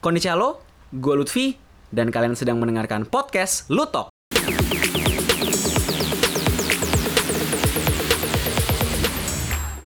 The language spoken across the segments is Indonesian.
Konnichiwa, gue Lutfi, dan kalian sedang mendengarkan podcast Lutok.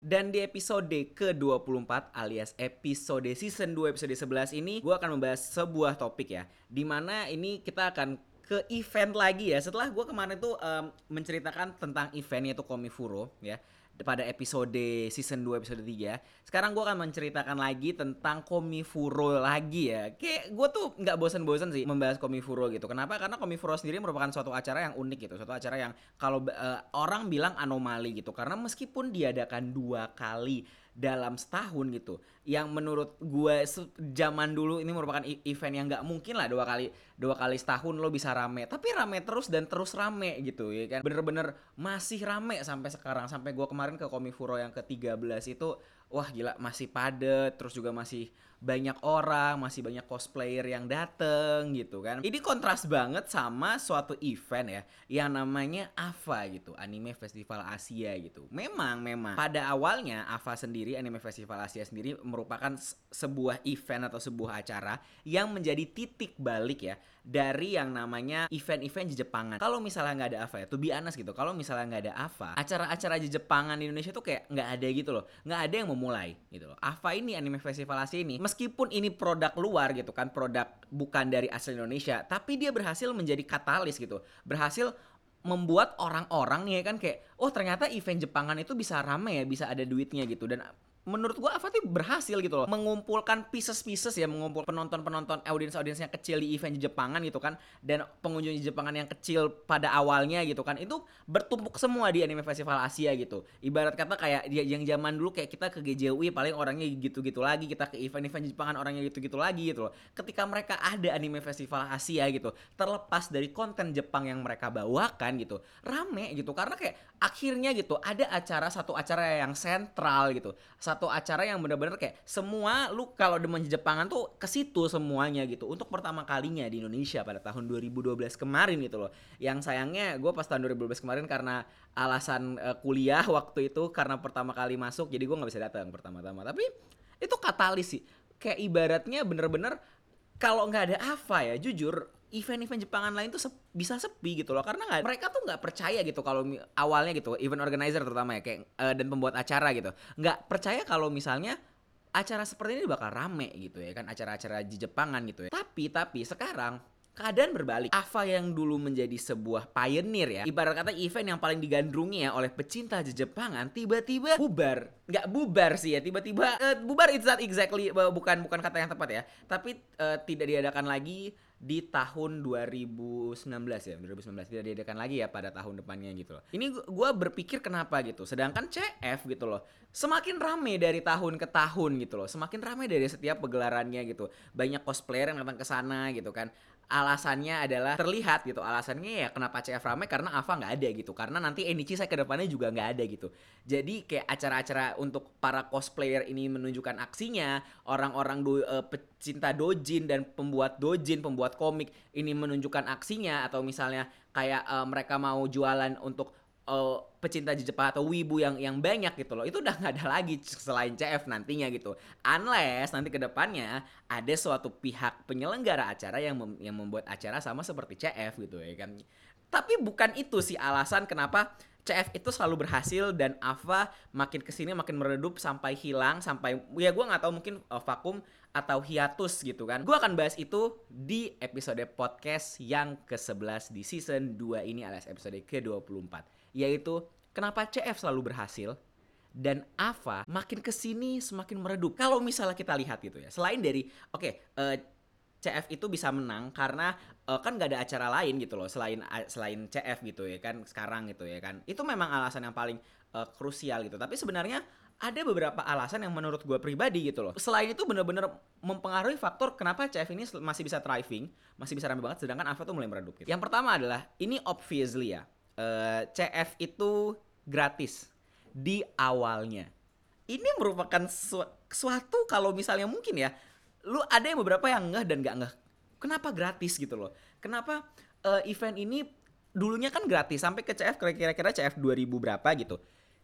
Dan di episode ke-24 alias episode season 2 episode 11 ini gue akan membahas sebuah topik ya Di mana ini kita akan ke event lagi ya Setelah gue kemarin tuh em, menceritakan tentang event yaitu Komifuro ya pada episode season 2 episode 3 Sekarang gue akan menceritakan lagi tentang Komifuro lagi ya. Kayak gue tuh nggak bosan-bosan sih membahas Komifuro gitu. Kenapa? Karena Komifuro sendiri merupakan suatu acara yang unik gitu. Suatu acara yang kalau eh, orang bilang anomali gitu. Karena meskipun diadakan dua kali dalam setahun gitu. Yang menurut gue zaman dulu ini merupakan event yang nggak mungkin lah dua kali dua kali setahun lo bisa rame. Tapi rame terus dan terus rame gitu ya kan? Bener-bener masih rame sampai sekarang. Sampai gue kemarin ke Komifuro yang ke-13 itu wah gila masih padet terus juga masih banyak orang masih banyak cosplayer yang dateng gitu kan ini kontras banget sama suatu event ya yang namanya AVA gitu Anime Festival Asia gitu memang memang pada awalnya AVA sendiri Anime Festival Asia sendiri merupakan se- sebuah event atau sebuah acara yang menjadi titik balik ya dari yang namanya event-event di Jepangan. Kalau misalnya nggak ada AVA ya, to be honest gitu. Kalau misalnya nggak ada AVA, acara-acara Jepangan di Indonesia tuh kayak nggak ada gitu loh. Nggak ada yang memulai gitu loh. AVA ini Anime Festival Asia ini, meskipun ini produk luar gitu kan, produk bukan dari asal Indonesia, tapi dia berhasil menjadi katalis gitu. Berhasil membuat orang-orang ya kan kayak oh ternyata event Jepangan itu bisa rame ya bisa ada duitnya gitu dan menurut gua Ava tuh berhasil gitu loh. Mengumpulkan pieces-pieces ya mengumpul penonton-penonton audiens-audiens yang kecil di event Jepangan gitu kan dan pengunjung Jepangan yang kecil pada awalnya gitu kan itu bertumpuk semua di anime festival Asia gitu. Ibarat kata kayak yang zaman dulu kayak kita ke GJUI paling orangnya gitu-gitu lagi kita ke event-event Jepangan orangnya gitu-gitu lagi gitu loh. Ketika mereka ada anime festival Asia gitu terlepas dari konten Jepang yang mereka bawakan gitu rame gitu. Karena kayak akhirnya gitu ada acara satu acara yang sentral gitu satu acara yang bener-bener kayak semua lu kalau demen Jepangan tuh ke situ semuanya gitu. Untuk pertama kalinya di Indonesia pada tahun 2012 kemarin gitu loh. Yang sayangnya gue pas tahun 2012 kemarin karena alasan eh, kuliah waktu itu karena pertama kali masuk jadi gue nggak bisa datang pertama-tama. Tapi itu katalis sih. Kayak ibaratnya bener-bener kalau nggak ada Ava ya jujur event-event Jepangan lain tuh sep- bisa sepi gitu loh. Karena nggak mereka tuh nggak percaya gitu kalau awalnya gitu event organizer terutama ya kayak eh, dan pembuat acara gitu. Nggak percaya kalau misalnya acara seperti ini bakal rame gitu ya kan acara-acara di Jepangan gitu ya. Tapi tapi sekarang keadaan berbalik. Ava yang dulu menjadi sebuah pioneer ya ibarat kata event yang paling digandrungi ya oleh pecinta Jepangan tiba-tiba bubar. Nggak bubar sih ya tiba-tiba eh, bubar it's not exactly eh, bukan bukan kata yang tepat ya. Tapi eh, tidak diadakan lagi di tahun 2019 ya 2019 tidak diadakan lagi ya pada tahun depannya gitu loh. Ini gu- gua berpikir kenapa gitu. Sedangkan CF gitu loh semakin rame dari tahun ke tahun gitu loh. Semakin rame dari setiap pegelarannya gitu. Banyak cosplayer yang datang ke sana gitu kan alasannya adalah terlihat gitu. Alasannya ya kenapa CF rame karena Ava nggak ada gitu. Karena nanti Enichi saya ke depannya juga nggak ada gitu. Jadi kayak acara-acara untuk para cosplayer ini menunjukkan aksinya orang-orang do, eh, pecinta dojin dan pembuat dojin pembuat komik ini menunjukkan aksinya atau misalnya kayak eh, mereka mau jualan untuk eh, pecinta Jepang atau wibu yang yang banyak gitu loh. Itu udah nggak ada lagi selain CF nantinya gitu. Unless nanti ke depannya ada suatu pihak penyelenggara acara yang mem- yang membuat acara sama seperti CF gitu ya kan. Tapi bukan itu sih alasan kenapa CF itu selalu berhasil dan Ava makin ke sini makin meredup sampai hilang sampai ya gue nggak tahu mungkin uh, vakum atau hiatus gitu kan. Gue akan bahas itu di episode podcast yang ke-11 di season 2 ini alias episode ke-24 yaitu kenapa CF selalu berhasil dan Ava makin ke sini semakin meredup. Kalau misalnya kita lihat gitu ya, selain dari oke eh, CF itu bisa menang karena eh, kan gak ada acara lain gitu loh selain selain CF gitu ya kan sekarang gitu ya kan. Itu memang alasan yang paling eh, krusial gitu. Tapi sebenarnya ada beberapa alasan yang menurut gue pribadi gitu loh. Selain itu bener-bener mempengaruhi faktor kenapa CF ini masih bisa thriving, masih bisa rame banget, sedangkan Ava tuh mulai meredup. Gitu. Yang pertama adalah ini obviously ya, eh, CF itu gratis di awalnya. Ini merupakan su- suatu kalau misalnya mungkin ya, lu ada yang beberapa yang ngeh dan gak ngeh. Kenapa gratis gitu loh? Kenapa eh, event ini dulunya kan gratis sampai ke CF kira-kira CF 2000 berapa gitu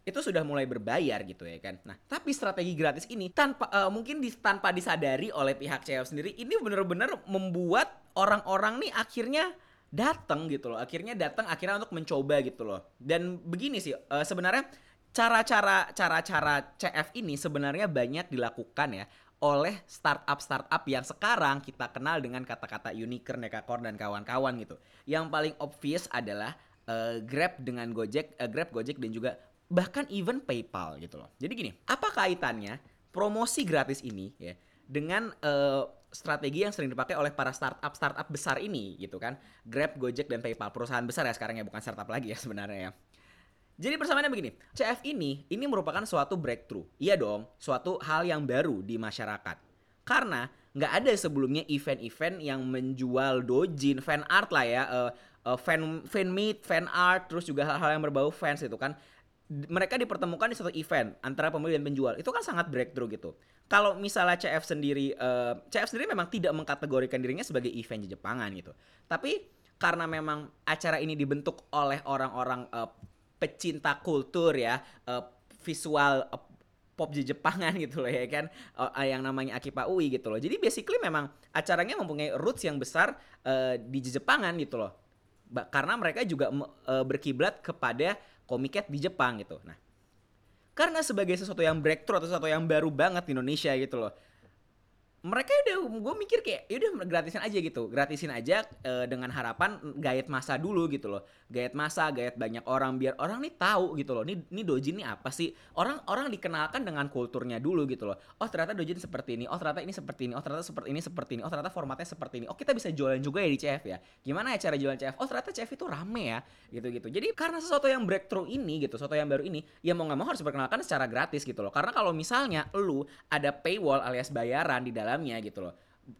itu sudah mulai berbayar gitu ya kan. Nah, tapi strategi gratis ini tanpa uh, mungkin di, tanpa disadari oleh pihak CF sendiri ini benar-benar membuat orang-orang nih akhirnya datang gitu loh. Akhirnya datang akhirnya untuk mencoba gitu loh. Dan begini sih uh, sebenarnya cara-cara cara-cara CF ini sebenarnya banyak dilakukan ya oleh startup-startup yang sekarang kita kenal dengan kata-kata unicorn, Dekakor dan kawan-kawan gitu. Yang paling obvious adalah uh, Grab dengan Gojek, uh, Grab, Gojek dan juga bahkan even PayPal gitu loh. Jadi gini, apa kaitannya promosi gratis ini ya dengan uh, strategi yang sering dipakai oleh para startup startup besar ini gitu kan? Grab, Gojek dan PayPal perusahaan besar ya sekarang ya bukan startup lagi ya sebenarnya ya. Jadi persamaannya begini, CF ini ini merupakan suatu breakthrough. Iya dong, suatu hal yang baru di masyarakat. Karena nggak ada sebelumnya event-event yang menjual dojin, fan art lah ya, uh, uh, fan fan meet, fan art, terus juga hal-hal yang berbau fans itu kan. Mereka dipertemukan di suatu event antara pembeli dan penjual. Itu kan sangat breakthrough gitu. Kalau misalnya CF sendiri, uh, CF sendiri memang tidak mengkategorikan dirinya sebagai event Jepangan gitu. Tapi karena memang acara ini dibentuk oleh orang-orang uh, pecinta kultur ya uh, visual uh, pop di Jepangan gitu loh ya kan uh, yang namanya Akipa UI gitu loh. Jadi basically memang acaranya mempunyai roots yang besar uh, di Jepangan gitu loh. Ba karena mereka juga uh, berkiblat kepada komiket di Jepang gitu. Nah, karena sebagai sesuatu yang breakthrough atau sesuatu yang baru banget di Indonesia gitu loh mereka udah gue mikir kayak ya udah gratisin aja gitu. Gratisin aja e, dengan harapan gayet masa dulu gitu loh. Gayet masa gayet banyak orang biar orang nih tahu gitu loh nih nih dojin nih apa sih? Orang orang dikenalkan dengan kulturnya dulu gitu loh. Oh ternyata dojin seperti ini oh ternyata ini seperti ini oh ternyata seperti ini seperti ini oh ternyata formatnya seperti ini. Oh kita bisa jualan juga ya di CF ya. Gimana ya cara jualan CF oh ternyata CF itu rame ya gitu gitu jadi karena sesuatu yang breakthrough ini gitu sesuatu yang baru ini ya mau nggak mau harus diperkenalkan secara gratis gitu loh. Karena kalau misalnya lu ada paywall alias bayaran di dalam dalamnya gitu loh.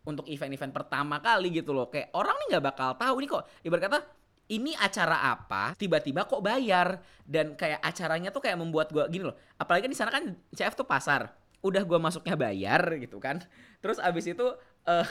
Untuk event-event pertama kali gitu loh. Kayak orang nih nggak bakal tahu nih kok. Ibarat kata ini acara apa tiba-tiba kok bayar? Dan kayak acaranya tuh kayak membuat gue gini loh. Apalagi di sana kan CF tuh pasar. Udah gue masuknya bayar gitu kan. Terus abis itu uh,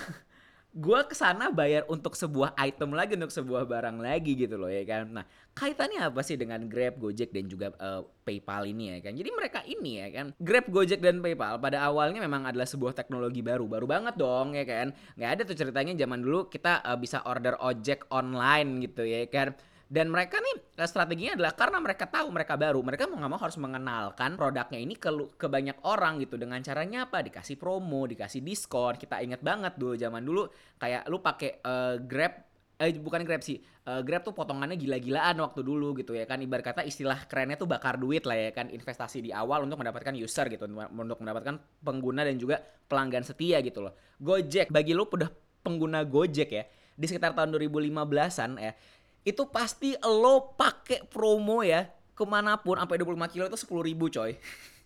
gue ke sana bayar untuk sebuah item lagi untuk sebuah barang lagi gitu loh ya kan? Nah kaitannya apa sih dengan Grab Gojek dan juga uh, PayPal ini ya kan? Jadi mereka ini ya kan Grab Gojek dan PayPal pada awalnya memang adalah sebuah teknologi baru baru banget dong ya kan? Nggak ada tuh ceritanya zaman dulu kita uh, bisa order ojek online gitu ya kan dan mereka nih eh, strateginya adalah karena mereka tahu mereka baru, mereka mau nggak mau harus mengenalkan produknya ini ke ke banyak orang gitu dengan caranya apa? Dikasih promo, dikasih diskon. Kita inget banget dulu zaman dulu kayak lu pakai uh, Grab eh bukan Grab sih. Uh, Grab tuh potongannya gila-gilaan waktu dulu gitu ya kan. Ibarat kata istilah kerennya tuh bakar duit lah ya kan. Investasi di awal untuk mendapatkan user gitu, untuk mendapatkan pengguna dan juga pelanggan setia gitu loh. Gojek bagi lu udah pengguna Gojek ya di sekitar tahun 2015-an ya itu pasti lo pakai promo ya ke mana pun sampai 25 kilo itu 10 ribu coy.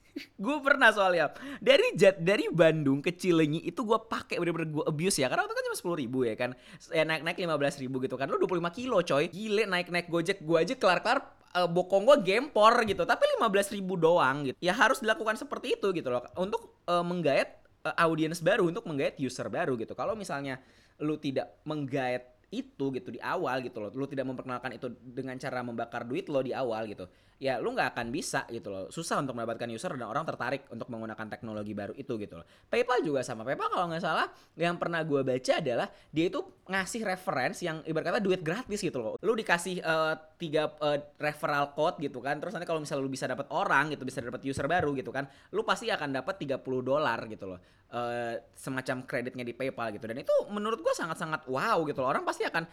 Gue pernah soalnya. Dari Jat dari Bandung ke Cilenyi itu gue pakai bener-bener gue abuse ya. Karena itu kan cuma sepuluh ribu ya kan. Ya naik naik lima belas ribu gitu kan. Lo 25 kilo coy. Gile naik naik gojek gue aja kelar kelar uh, bokong gue gempor gitu. Tapi lima belas ribu doang gitu. Ya harus dilakukan seperti itu gitu loh. Untuk uh, menggait uh, audiens baru untuk menggait user baru gitu. Kalau misalnya lu tidak menggait itu gitu di awal gitu loh. Lu tidak memperkenalkan itu dengan cara membakar duit lo di awal gitu. Ya lu nggak akan bisa gitu loh. Susah untuk mendapatkan user dan orang tertarik untuk menggunakan teknologi baru itu gitu loh. PayPal juga sama. PayPal kalau nggak salah yang pernah gue baca adalah dia itu ngasih reference yang ibarat kata duit gratis gitu loh. Lu dikasih uh, tiga uh, referral code gitu kan terus nanti kalau misalnya lu bisa dapat orang gitu bisa dapat user baru gitu kan lu pasti akan dapat 30 dolar gitu loh uh, semacam kreditnya di PayPal gitu dan itu menurut gue sangat-sangat wow gitu loh orang pasti akan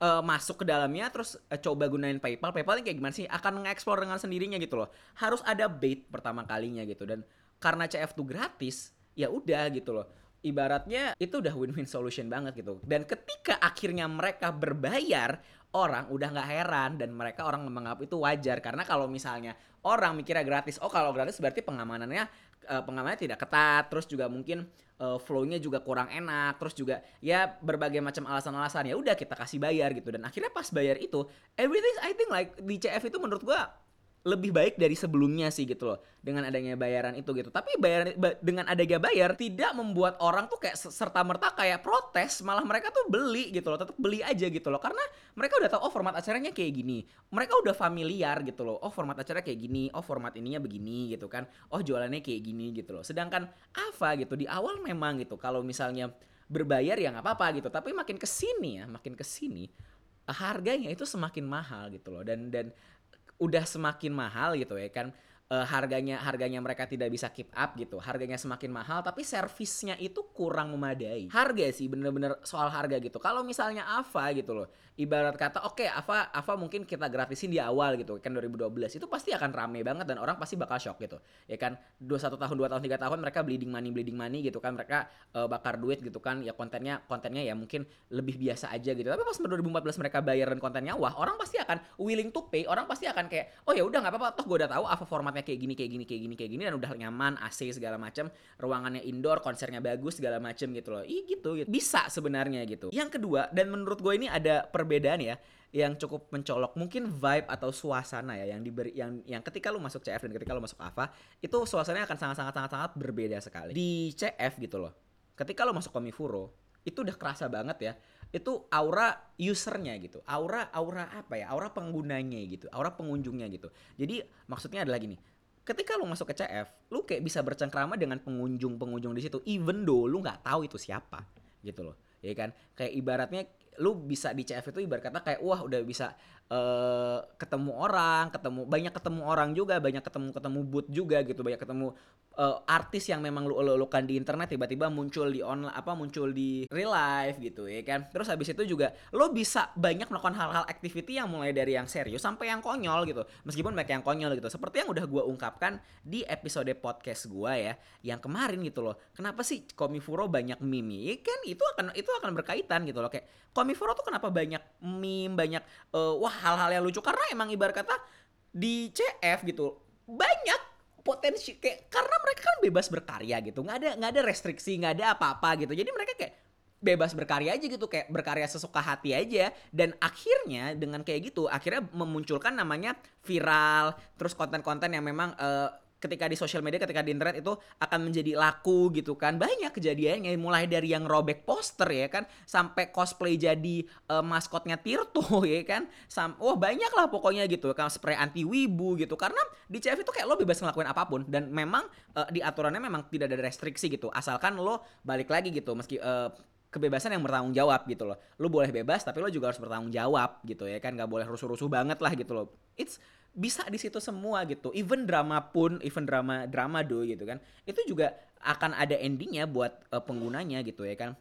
uh, masuk ke dalamnya terus uh, coba gunain PayPal. PayPal ini kayak gimana sih? Akan nge-explore dengan sendirinya gitu loh. Harus ada bait pertama kalinya gitu dan karena CF tuh gratis, ya udah gitu loh. Ibaratnya itu udah win-win solution banget gitu. Dan ketika akhirnya mereka berbayar, orang udah nggak heran dan mereka orang menganggap itu wajar karena kalau misalnya orang mikirnya gratis, oh kalau gratis berarti pengamanannya uh, pengamanannya tidak ketat, terus juga mungkin uh, flow-nya juga kurang enak, terus juga ya berbagai macam alasan-alasan ya udah kita kasih bayar gitu dan akhirnya pas bayar itu everything I think like di CF itu menurut gua lebih baik dari sebelumnya sih gitu loh dengan adanya bayaran itu gitu. Tapi bayaran ba- dengan adanya bayar tidak membuat orang tuh kayak serta merta kayak protes malah mereka tuh beli gitu loh tetap beli aja gitu loh. Karena mereka udah tahu oh format acaranya kayak gini. Mereka udah familiar gitu loh oh format acara kayak gini oh format ininya begini gitu kan oh jualannya kayak gini gitu loh. Sedangkan apa gitu di awal memang gitu kalau misalnya berbayar ya nggak apa-apa gitu. Tapi makin ke sini ya makin ke sini harganya itu semakin mahal gitu loh. Dan dan udah semakin mahal gitu ya kan uh, harganya harganya mereka tidak bisa keep up gitu. Harganya semakin mahal tapi servisnya itu kurang memadai. Harga sih bener-bener soal harga gitu. Kalau misalnya Ava gitu loh ibarat kata oke okay, Ava Ava mungkin kita gratisin di awal gitu kan 2012 itu pasti akan rame banget dan orang pasti bakal shock gitu. Ya kan 21 tahun 2 tahun 3 tahun mereka bleeding money bleeding money gitu kan mereka uh, bakar duit gitu kan ya kontennya kontennya ya mungkin lebih biasa aja gitu. Tapi pas 2014 mereka bayar dan kontennya wah orang pasti akan willing to pay orang pasti akan kayak oh ya udah nggak apa-apa toh gue udah tahu Ava formatnya kayak gini kayak gini kayak gini kayak gini dan udah nyaman AC segala macam ruangannya indoor konsernya bagus segala macam gitu loh. Ih gitu, gitu. Bisa sebenarnya gitu. Yang kedua dan menurut gue ini ada per perbedaan ya yang cukup mencolok. Mungkin vibe atau suasana ya yang diberi yang yang ketika lu masuk CF dan ketika lu masuk AVA itu suasananya akan sangat sangat sangat sangat berbeda sekali. Di CF gitu loh ketika lu masuk Komifuro itu udah kerasa banget ya. Itu aura usernya gitu. Aura aura apa ya? Aura penggunanya gitu. Aura pengunjungnya gitu. Jadi maksudnya adalah gini ketika lu masuk ke CF lu kayak bisa bercengkrama dengan pengunjung pengunjung di situ even though lu nggak tahu itu siapa gitu loh. Ya kan? Kayak ibaratnya lu bisa di CF itu ibarat kata kayak wah udah bisa uh, ketemu orang, ketemu banyak ketemu orang juga, banyak ketemu ketemu booth juga gitu, banyak ketemu uh, artis yang memang lu kan di internet tiba-tiba muncul di online apa muncul di real life gitu ya kan. Terus habis itu juga lo bisa banyak melakukan hal-hal activity yang mulai dari yang serius sampai yang konyol gitu. Meskipun banyak yang konyol gitu. Seperti yang udah gua ungkapkan di episode podcast gua ya yang kemarin gitu loh. Kenapa sih Komifuro banyak meme? Ya kan itu akan itu akan berkaitan gitu loh kayak Komifuro tuh kenapa banyak meme, banyak uh, wah hal-hal yang lucu. Karena emang ibarat kata di CF gitu banyak potensi kayak karena mereka kan bebas berkarya gitu. Nggak ada nggak ada restriksi nggak ada apa-apa gitu. Jadi mereka kayak bebas berkarya aja gitu kayak berkarya sesuka hati aja. Dan akhirnya dengan kayak gitu akhirnya memunculkan namanya viral terus konten-konten yang memang uh, ketika di sosial media ketika di internet itu akan menjadi laku gitu kan. Banyak kejadiannya mulai dari yang robek poster ya kan sampai cosplay jadi uh, maskotnya Tirto ya kan. Sam wah banyak lah pokoknya gitu kan spray anti wibu gitu. Karena di CF itu kayak lo bebas ngelakuin apa pun dan memang uh, di aturannya memang tidak ada restriksi gitu. Asalkan lo balik lagi gitu meski uh, kebebasan yang bertanggung jawab gitu loh. Lo boleh bebas tapi lo juga harus bertanggung jawab gitu ya kan. Nggak boleh rusuh-rusuh banget lah gitu loh. It's bisa di situ semua gitu. Even drama pun, even drama drama do gitu kan. Itu juga akan ada endingnya buat uh, penggunanya gitu ya kan.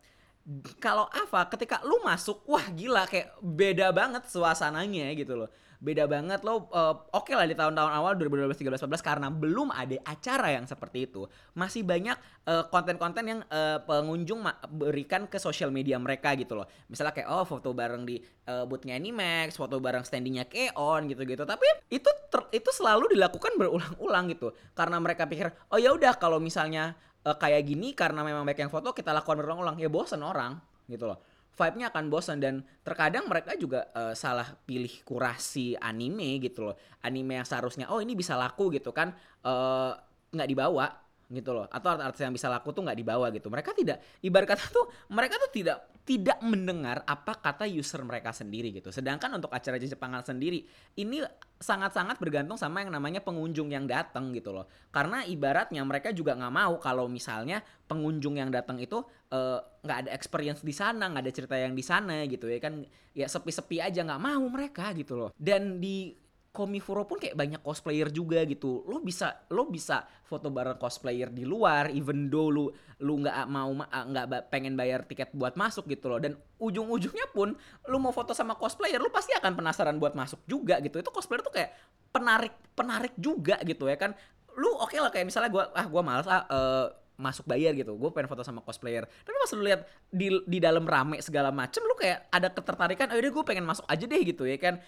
Kalau Ava ketika lu masuk, wah gila kayak beda banget suasananya gitu loh beda banget lo uh, oke okay lah di tahun-tahun awal 2012 13 14 karena belum ada acara yang seperti itu. Masih banyak eh, konten-konten yang uh, pengunjung berikan ke sosial media mereka gitu loh. Misalnya kayak oh foto bareng di uh, boothnya Animax foto bareng standingnya Keon gitu-gitu. Tapi itu ter, itu selalu dilakukan berulang-ulang gitu. Karena mereka pikir oh ya udah kalau misalnya uh, kayak gini karena memang banyak yang foto kita lakukan berulang-ulang. Ya bosan orang gitu loh vibe-nya akan bosan dan terkadang mereka juga uh, salah pilih kurasi anime gitu loh. Anime yang seharusnya oh ini bisa laku gitu kan uh, nggak dibawa gitu loh. Atau artis yang bisa laku tuh nggak dibawa gitu. Mereka tidak ibarat kata tuh mereka tuh tidak tidak mendengar apa kata user mereka sendiri gitu. Sedangkan untuk acara Jepangan sendiri ini sangat-sangat bergantung sama yang namanya pengunjung yang datang gitu loh. Karena ibaratnya mereka juga nggak mau kalau misalnya pengunjung yang datang itu eh, nggak uh, ada experience di sana nggak ada cerita yang di sana gitu ya kan. Ya sepi-sepi aja nggak mau mereka gitu loh. Dan di Komifuro pun kayak banyak cosplayer juga gitu. Lo bisa lo bisa foto bareng cosplayer di luar even though lu lu nggak mau ah, nggak pengen bayar tiket buat masuk gitu loh. Dan ujung-ujungnya pun lu mau foto sama cosplayer lu pasti akan penasaran buat masuk juga gitu. Itu cosplayer tuh kayak penarik penarik juga gitu ya kan. Lu oke okay lah kayak misalnya gua ah gua malas ah uh, masuk bayar gitu gue pengen foto sama cosplayer tapi pas lu lihat di di dalam rame segala macem lu kayak ada ketertarikan oh gue pengen masuk aja deh gitu ya kan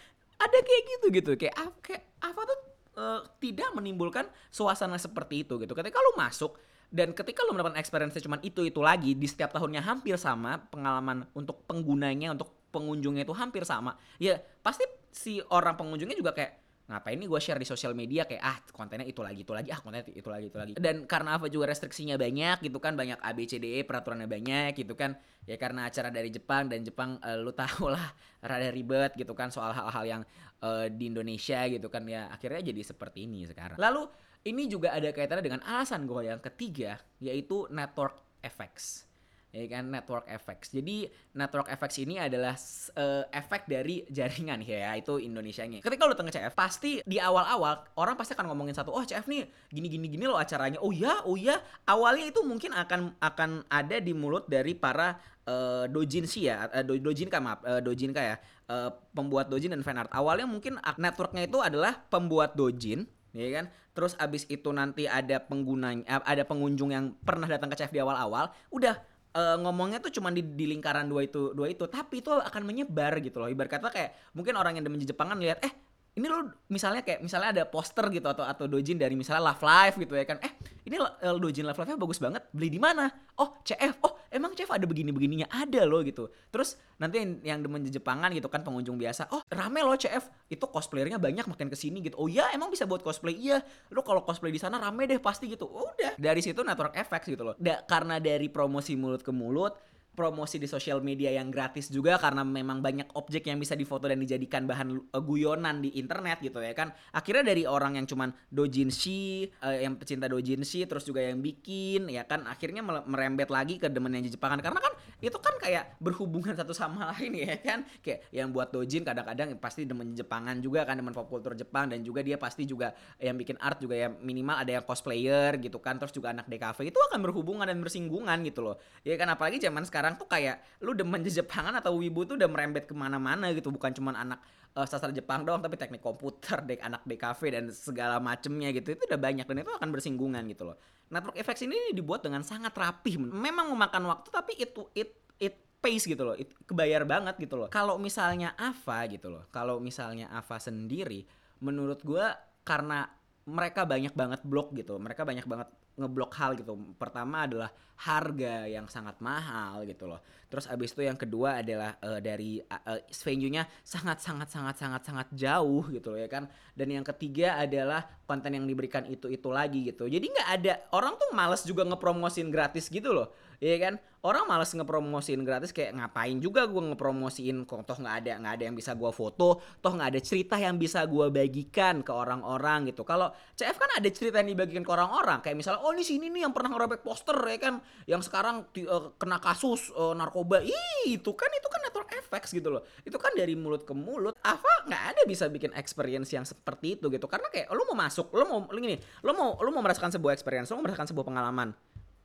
ada kayak gitu gitu kayak kayak apa tuh uh, tidak menimbulkan suasana seperti itu gitu. Ketika lu masuk dan ketika lu mendapatkan experience cuma itu itu lagi di setiap tahunnya hampir sama pengalaman untuk penggunanya untuk pengunjungnya itu hampir sama ya pasti si orang pengunjungnya juga kayak ngapain nih gue share di sosial media kayak ah kontennya itu lagi itu lagi ah kontennya itu lagi itu lagi. Dan karena apa juga restriksinya banyak gitu kan banyak ABCDE peraturannya banyak gitu kan. Ya karena acara dari Jepang dan Jepang uh, lu tau lah rada ribet gitu kan soal hal-hal yang uh, di Indonesia gitu kan. Ya akhirnya jadi seperti ini sekarang. Lalu ini juga ada kaitannya dengan alasan gue yang ketiga yaitu network effects ya kan network effects. Jadi network effects ini adalah uh, efek dari jaringan ya itu Indonesianya. Ketika lu datang ke CF pasti di awal-awal orang pasti akan ngomongin satu, "Oh, CF nih gini-gini gini loh acaranya." Oh ya, oh ya. Awalnya itu mungkin akan akan ada di mulut dari para uh, dojinshi ya, uh, do, dojinka maaf, uh, dojinka ya. Uh, pembuat dojin dan fan art. Awalnya mungkin networknya itu adalah pembuat dojin ya kan? Terus abis itu nanti ada pengguna ada pengunjung yang pernah datang ke CF di awal-awal, udah uh, ngomongnya tuh cuma di, di lingkaran dua itu dua itu. Tapi itu akan menyebar gitu loh. Ibarat kata kayak mungkin orang yang demen Jepangan lihat eh ini lo misalnya kayak misalnya ada poster gitu atau atau dojin dari misalnya Love Life gitu ya kan. Eh ini uh, dojin Love Life-nya bagus banget. Beli di mana? Oh CF oh emang CF ada begini begininya ada loh gitu. Terus nanti yang, yang demen Jepangan gitu kan pengunjung biasa oh rame loh CF itu cosplayernya banyak makin ke sini gitu. Oh ya emang bisa buat cosplay? Iya. Lo kalau cosplay di sana rame deh pasti gitu. Udah. Dari situ network effects gitu loh. Karena dari promosi mulut ke mulut promosi di sosial media yang gratis juga karena memang banyak objek yang bisa difoto dan dijadikan bahan uh, guyonan di internet gitu ya kan. Akhirnya dari orang yang cuman dojinshi uh, yang pecinta dojinshi terus juga yang bikin ya kan akhirnya merembet lagi ke demen yang Jepangan karena kan itu kan kayak berhubungan satu sama lain ya kan. Kayak yang buat dojin kadang-kadang pasti demen Jepangan juga kan demen pop culture Jepang dan juga dia pasti juga yang bikin art juga ya minimal ada yang cosplayer gitu kan terus juga anak DKV itu akan berhubungan dan bersinggungan gitu loh. Ya kan apalagi zaman sekarang sekarang tuh kayak lu demen Jepangan atau wibu tuh udah merembet ke mana-mana gitu. Bukan cuma anak uh, sastra Jepang doang tapi teknik komputer dek anak DKV dan segala macemnya gitu. Itu udah banyak dan itu akan bersinggungan gitu loh. Network effects ini dibuat dengan sangat rapih memang memakan waktu tapi itu it it pace gitu loh. It, kebayar banget gitu loh. Kalau misalnya Ava gitu loh kalau misalnya Ava sendiri menurut gue karena mereka banyak banget blog gitu mereka banyak banget ngeblok hal gitu. Pertama adalah harga yang sangat mahal gitu loh. Terus abis itu yang kedua adalah uh, dari uh, venue-nya sangat sangat sangat sangat sangat jauh gitu loh ya kan. Dan yang ketiga adalah konten yang diberikan itu itu lagi gitu. Jadi nggak ada orang tuh males juga ngepromosin gratis gitu loh Iya kan? Orang malas ngepromosiin gratis kayak ngapain juga gue ngepromosiin kok toh nggak ada nggak ada yang bisa gue foto, toh nggak ada cerita yang bisa gue bagikan ke orang-orang gitu. Kalau CF kan ada cerita yang dibagikan ke orang-orang kayak misalnya oh ini sini nih yang pernah ngerobek poster ya kan, yang sekarang uh, kena kasus uh, narkoba. Ih, itu kan itu kan network effects gitu loh. Itu kan dari mulut ke mulut. Apa nggak ada bisa bikin experience yang seperti itu gitu. Karena kayak lo mau masuk, lo mau gini, lo mau lo mau merasakan sebuah experience, lo mau merasakan sebuah pengalaman.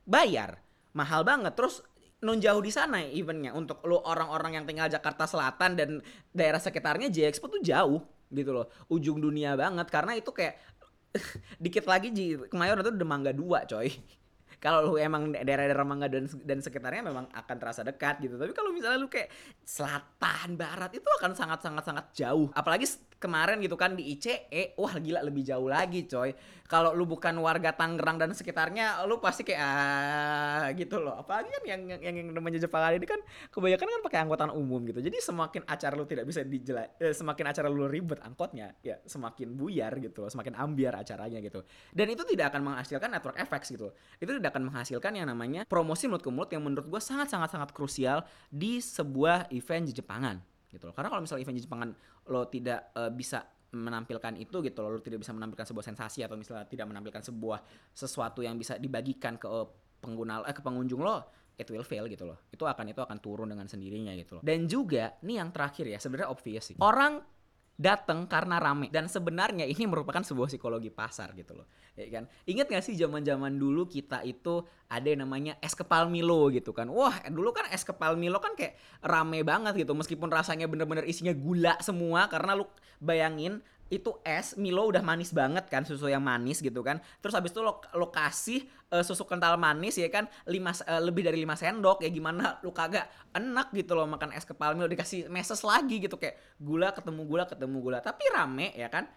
Bayar mahal banget. Terus non jauh di sana eventnya. Untuk lo orang-orang yang tinggal Jakarta Selatan dan daerah sekitarnya J Expo tuh jauh gitu loh. Ujung dunia banget. Karena itu kayak dikit lagi Kemayoran itu udah Mangga dua coy kalau lu emang daerah-daerah Mangga dan dan sekitarnya memang akan terasa dekat gitu. Tapi kalau misalnya lu kayak selatan barat itu akan sangat sangat sangat jauh. Apalagi kemarin gitu kan di ICE wah gila lebih jauh lagi coy. Kalau lu bukan warga Tangerang dan sekitarnya lu pasti kayak ah, gitu loh. Apalagi kan yang yang yang, yang namanya Jepang ini kan kebanyakan kan pakai angkutan umum gitu. Jadi semakin acara lu tidak bisa dijela eh, semakin acara lu ribet angkotnya ya semakin buyar gitu loh semakin ambiar acaranya gitu. Dan itu tidak akan menghasilkan network effects gitu. Itu tidak akan menghasilkan yang namanya promosi mulut ke mulut yang menurut gua sangat sangat sangat krusial di sebuah event Jepangan gitu loh. Karena kalau misalnya event Jepangan lo tidak uh, bisa menampilkan itu gitu loh, lo tidak bisa menampilkan sebuah sensasi atau misalnya tidak menampilkan sebuah sesuatu yang bisa dibagikan ke uh, pengguna eh, ke pengunjung lo it will fail gitu loh. Itu akan itu akan turun dengan sendirinya gitu loh. Dan juga nih yang terakhir ya, sebenarnya obvious sih. Orang datang karena rame. Dan sebenarnya ini merupakan sebuah psikologi pasar gitu loh. Ya kan? Ingat gak sih zaman zaman dulu kita itu ada yang namanya es kepal Milo gitu kan? Wah dulu kan es kepal Milo kan kayak rame banget gitu. Meskipun rasanya bener-bener isinya gula semua karena lu bayangin itu es Milo udah manis banget kan susu yang manis gitu kan terus habis itu lo, lo kasih uh, susu kental manis ya kan lima uh, lebih dari 5 sendok ya gimana lu kagak enak gitu loh makan es kepal Milo dikasih meses lagi gitu kayak gula ketemu gula ketemu gula tapi rame ya kan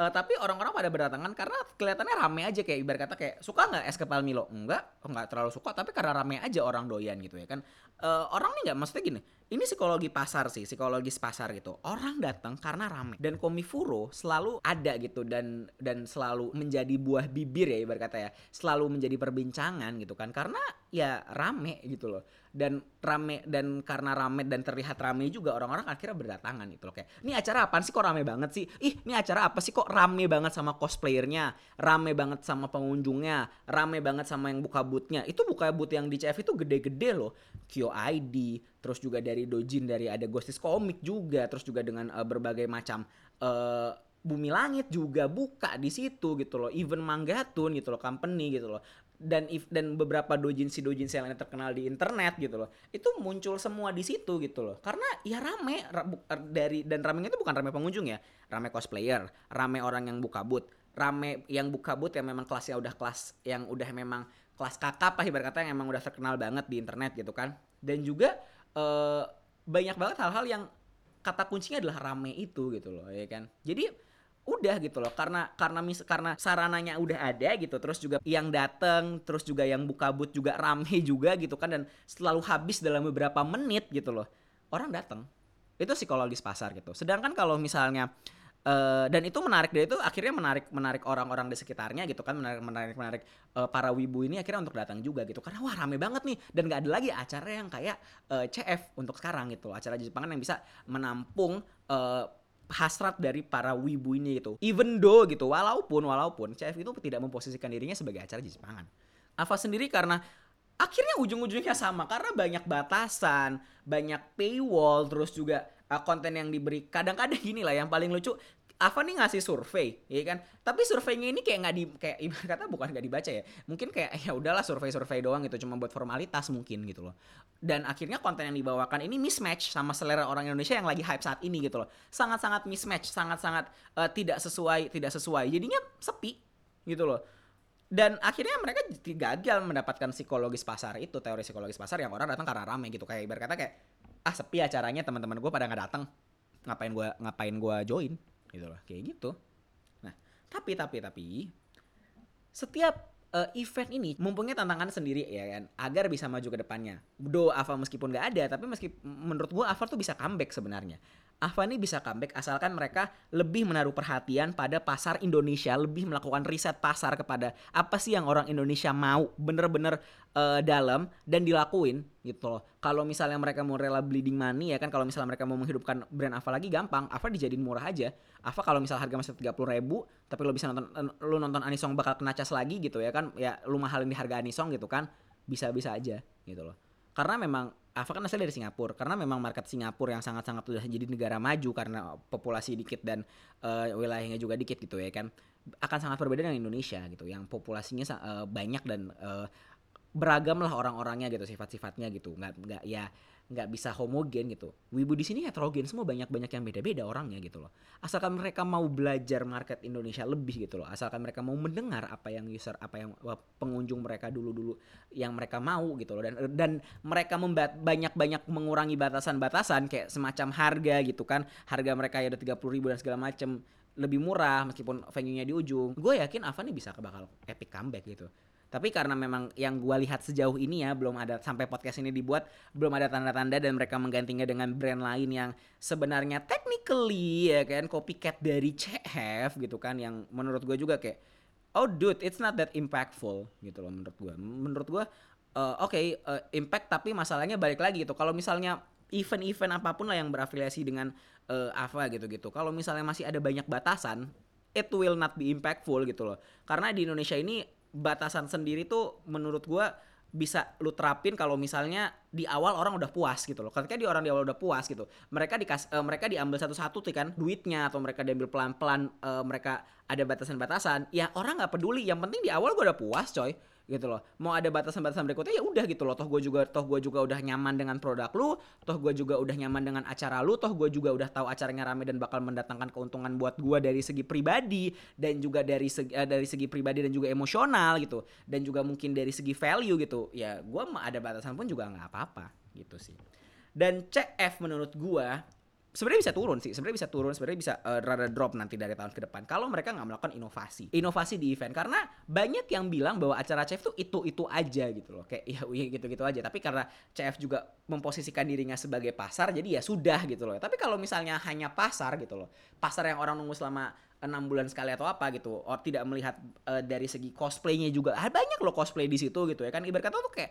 Uh, tapi orang-orang pada berdatangan karena kelihatannya rame aja kayak ibarat kata kayak suka nggak es kepal Milo? Enggak, enggak terlalu suka tapi karena rame aja orang doyan gitu ya kan. Uh, orang nih nggak maksudnya gini. Ini psikologi pasar sih, psikologis pasar gitu. Orang datang karena rame. Dan Komifuro selalu ada gitu dan dan selalu menjadi buah bibir ya ibarat kata ya. Selalu menjadi perbincangan gitu kan. Karena ya rame gitu loh. Dan rame dan karena rame dan terlihat rame juga orang-orang akhirnya berdatangan gitu loh. Kayak ini acara apa sih? Kok rame banget sih? Ih ini acara apa sih? Kok rame banget sama cosplayernya? Rame banget sama pengunjungnya? Rame banget sama yang buka bootnya itu buka boot yang di CF itu gede-gede loh. Kyo ID terus juga dari Dojin dari ada Ghostis Comic juga terus juga dengan uh, berbagai macam uh, Bumi Langit juga buka di situ gitu loh, even Manggatun gitu loh, company gitu loh. Dan if dan beberapa dojinsi dojinsi yang lainnya terkenal di internet gitu loh itu muncul semua di situ gitu loh. Karena ya rame er, dari dan ramenya itu bukan rame pengunjung ya. Rame cosplayer rame orang yang buka booth rame yang buka booth yang memang kelasnya udah kelas yang udah memang kelas kakap lah ibarat kata yang emang udah terkenal banget di internet gitu kan. Dan juga uh, banyak banget hal-hal yang kata kuncinya adalah rame itu gitu loh ya kan? Jadi udah gitu loh karena karena mis karena sarananya udah ada gitu terus juga yang dateng terus juga yang buka but juga rame juga gitu kan dan selalu habis dalam beberapa menit gitu loh orang datang itu psikologis pasar gitu. Sedangkan kalau misalnya Uh, dan itu menarik dari itu akhirnya menarik menarik orang-orang di sekitarnya gitu kan menarik menarik menarik uh, para wibu ini akhirnya untuk datang juga gitu karena wah rame banget nih dan gak ada lagi acara yang kayak uh, eh, CF untuk sekarang gitu acara Jepangan yang bisa menampung uh, hasrat dari para wibu ini gitu. Even though gitu, walaupun walaupun CF itu tidak memposisikan dirinya sebagai acara Jepangan. Ava sendiri karena akhirnya ujung-ujungnya sama karena banyak batasan, banyak paywall, terus juga uh, konten yang diberi. Kadang-kadang gini lah yang paling lucu, Ava nih ngasih survei, ya kan? Tapi surveinya ini kayak nggak di kayak ibarat kata bukan nggak dibaca ya. Mungkin kayak ya udahlah survei-survei doang gitu, cuma buat formalitas mungkin gitu loh. Dan akhirnya konten yang dibawakan ini mismatch sama selera orang Indonesia yang lagi hype saat ini gitu loh. Sangat-sangat mismatch, sangat-sangat uh, tidak sesuai, tidak sesuai. Jadinya sepi gitu loh. Dan akhirnya mereka gagal mendapatkan psikologis pasar itu, teori psikologis pasar yang orang datang karena rame gitu. Kayak ibarat kata kayak ah sepi acaranya teman-teman gue pada nggak datang ngapain gue ngapain gue join gitu loh kayak gitu nah tapi tapi tapi setiap uh, event ini mempunyai tantangan sendiri ya kan agar bisa maju ke depannya. Do Ava meskipun nggak ada tapi meski menurut gua Ava tuh bisa comeback sebenarnya. Ava ini bisa comeback asalkan mereka lebih menaruh perhatian pada pasar Indonesia, lebih melakukan riset pasar kepada apa sih yang orang Indonesia mau bener-bener uh, dalam dan dilakuin gitu loh. Kalau misalnya mereka mau rela bleeding money ya kan kalau misalnya mereka mau menghidupkan brand Ava lagi gampang, Ava dijadiin murah aja. Ava kalau misalnya harga masih tiga puluh ribu, tapi lo bisa nonton lo nonton Anisong bakal kena cas lagi gitu ya kan, ya lu mahalin di harga Anisong gitu kan, bisa-bisa aja gitu loh. Karena memang Ava kan asal dari Singapura. Karena memang market Singapura yang sangat-sangat sudah jadi negara maju karena populasi dikit dan uh, wilayahnya juga dikit gitu ya kan akan sangat berbeda dengan Indonesia gitu. Yang populasinya uh, banyak dan uh, beragam lah orang-orangnya gitu sifat-sifatnya gitu. Nggak nggak ya nggak bisa homogen gitu. Wibu di sini heterogen semua banyak-banyak yang beda-beda orangnya gitu loh. Asalkan mereka mau belajar market Indonesia lebih gitu loh. Asalkan mereka mau mendengar apa yang user apa yang pengunjung mereka dulu-dulu yang mereka mau gitu loh dan dan mereka banyak-banyak mengurangi batasan-batasan kayak semacam harga gitu kan. Harga mereka ya udah 30 ribu dan segala macem lebih murah meskipun venue-nya di ujung. Gue yakin Ava nih bisa bakal epic comeback gitu. Tapi karena memang yang gue lihat sejauh ini ya belum ada sampai podcast ini dibuat belum ada tanda-tanda dan mereka menggantinya dengan brand lain yang sebenarnya technically ya kan copycat dari CF gitu kan yang menurut gue juga kayak oh dude it's not that impactful gitu loh menurut gue. Menurut gue uh, oke okay, uh, impact tapi masalahnya balik lagi gitu. Kalau misalnya event-event apa pun lah yang berafiliasi dengan uh, AVA gitu-gitu. Kalau misalnya masih ada banyak batasan, it will not be impactful gitu loh. Karena di Indonesia ini batasan sendiri tuh menurut gua bisa lu terapin kalau misalnya di awal orang udah puas gitu loh. Ketika di orang di awal udah puas gitu, mereka dikas uh, mereka diambil satu-satu tuh kan duitnya atau mereka diambil pelan-pelan uh, mereka ada batasan-batasan. Ya orang nggak peduli, yang penting di awal gua udah puas, coy gitu loh. Mau ada batasan-batasan berikutnya ya udah gitu loh. Toh gue juga toh gue juga udah nyaman dengan produk lu toh gue juga udah nyaman dengan acara lu toh gue juga udah tahu acaranya rame dan bakal mendatangkan keuntungan buat gue dari segi pribadi dan juga dari segi uh, dari segi pribadi dan juga emosional gitu. Dan juga mungkin dari segi value gitu. Ya gue ada batasan pun juga nggak apa-apa gitu sih. Dan CF menurut gue sebenarnya bisa turun sih sebenarnya bisa turun sebenarnya bisa uh, rada drop nanti dari tahun ke depan kalau mereka nggak melakukan inovasi. Inovasi di event karena banyak yang bilang bahwa acara CF tuh itu itu aja gitu loh kayak ya gitu gitu aja. Tapi karena CF juga memposisikan dirinya sebagai pasar jadi ya sudah gitu loh. Tapi kalau misalnya hanya pasar gitu loh pasar yang orang nunggu selama enam bulan sekali atau apa gitu or tidak melihat uh, dari segi cosplaynya juga ah, banyak loh cosplay di situ gitu ya kan. Ibarat kata tuh kayak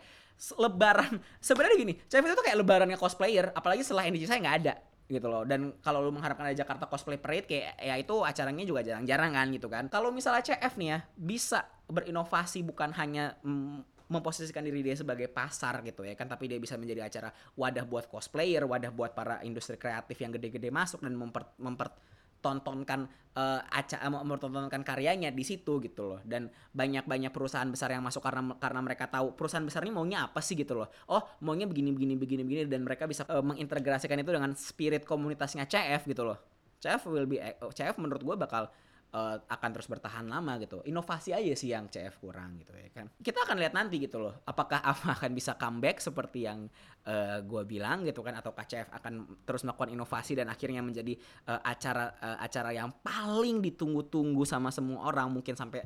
lebaran sebenarnya gini CF itu tuh kayak lebarannya cosplayer apalagi setelah NDC saya nggak ada gitu loh. Dan kalau lu mengharapkan ada Jakarta Cosplay Parade kayak ya itu acaranya juga jarang-jarang kan gitu kan. Kalau misalnya CF nih ya bisa berinovasi bukan hanya mm, memposisikan diri dia sebagai pasar gitu ya kan tapi dia bisa menjadi acara wadah buat cosplayer wadah buat para industri kreatif yang gede-gede masuk dan memper, memper tontonkan uh, aca mau mempertontonkan karyanya di situ gitu loh. Dan banyak banyak perusahaan besar yang masuk karena karena mereka tahu perusahaan besar ini maunya apa sih gitu loh. Oh maunya begini begini begini begini dan mereka bisa uh, mengintegrasikan itu dengan spirit komunitasnya CF gitu loh. CF will be eh, CF menurut gue bakal uh, akan terus bertahan lama gitu. Inovasi aja sih yang CF kurang gitu ya kan. Kita akan lihat nanti gitu loh. Apakah AFA akan bisa comeback seperti yang uh, eh, gue bilang gitu kan atau KCF akan terus melakukan inovasi dan akhirnya menjadi uh, acara uh, acara yang paling ditunggu-tunggu sama semua orang mungkin sampai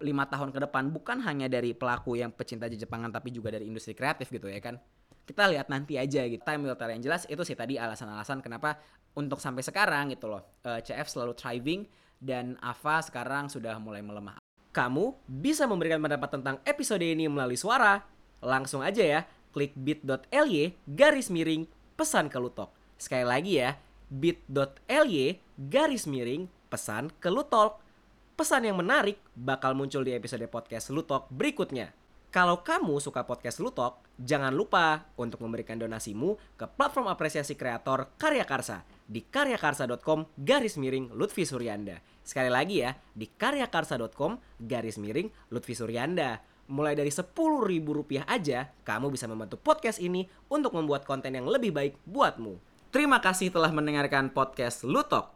lima uh, tahun ke depan bukan hanya dari pelaku yang pecinta Jepangan tapi juga dari industri kreatif gitu ya kan kita lihat nanti aja gitu. Time will tell yang jelas itu sih tadi alasan-alasan kenapa untuk sampai sekarang gitu loh uh, CF selalu thriving dan Ava sekarang sudah mulai melemah. Kamu bisa memberikan pendapat tentang episode ini melalui suara. Langsung aja ya, klik bit.ly garis miring pesan ke Lutok. Sekali lagi ya, bit.ly garis miring pesan ke Lutok. Pesan yang menarik bakal muncul di episode podcast Lutok berikutnya. Kalau kamu suka podcast Lutok, jangan lupa untuk memberikan donasimu ke platform apresiasi kreator Karya Karsa di karyakarsa.com garis miring Lutfi Suryanda. Sekali lagi ya, di karyakarsa.com garis miring Lutfi Suryanda. Mulai dari rp rupiah aja, kamu bisa membantu podcast ini untuk membuat konten yang lebih baik buatmu. Terima kasih telah mendengarkan podcast Lutok.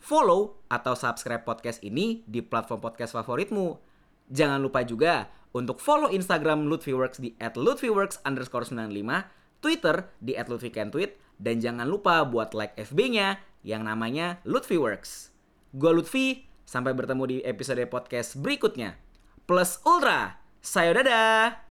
Follow atau subscribe podcast ini di platform podcast favoritmu. Jangan lupa juga untuk follow Instagram Lutfiworks di @lutfiworks underscore 95, Twitter di @lutfikentweet, dan jangan lupa buat like FB-nya yang namanya Lutfi Works. Gue Lutfi, sampai bertemu di episode podcast berikutnya. Plus Ultra, sayo dadah!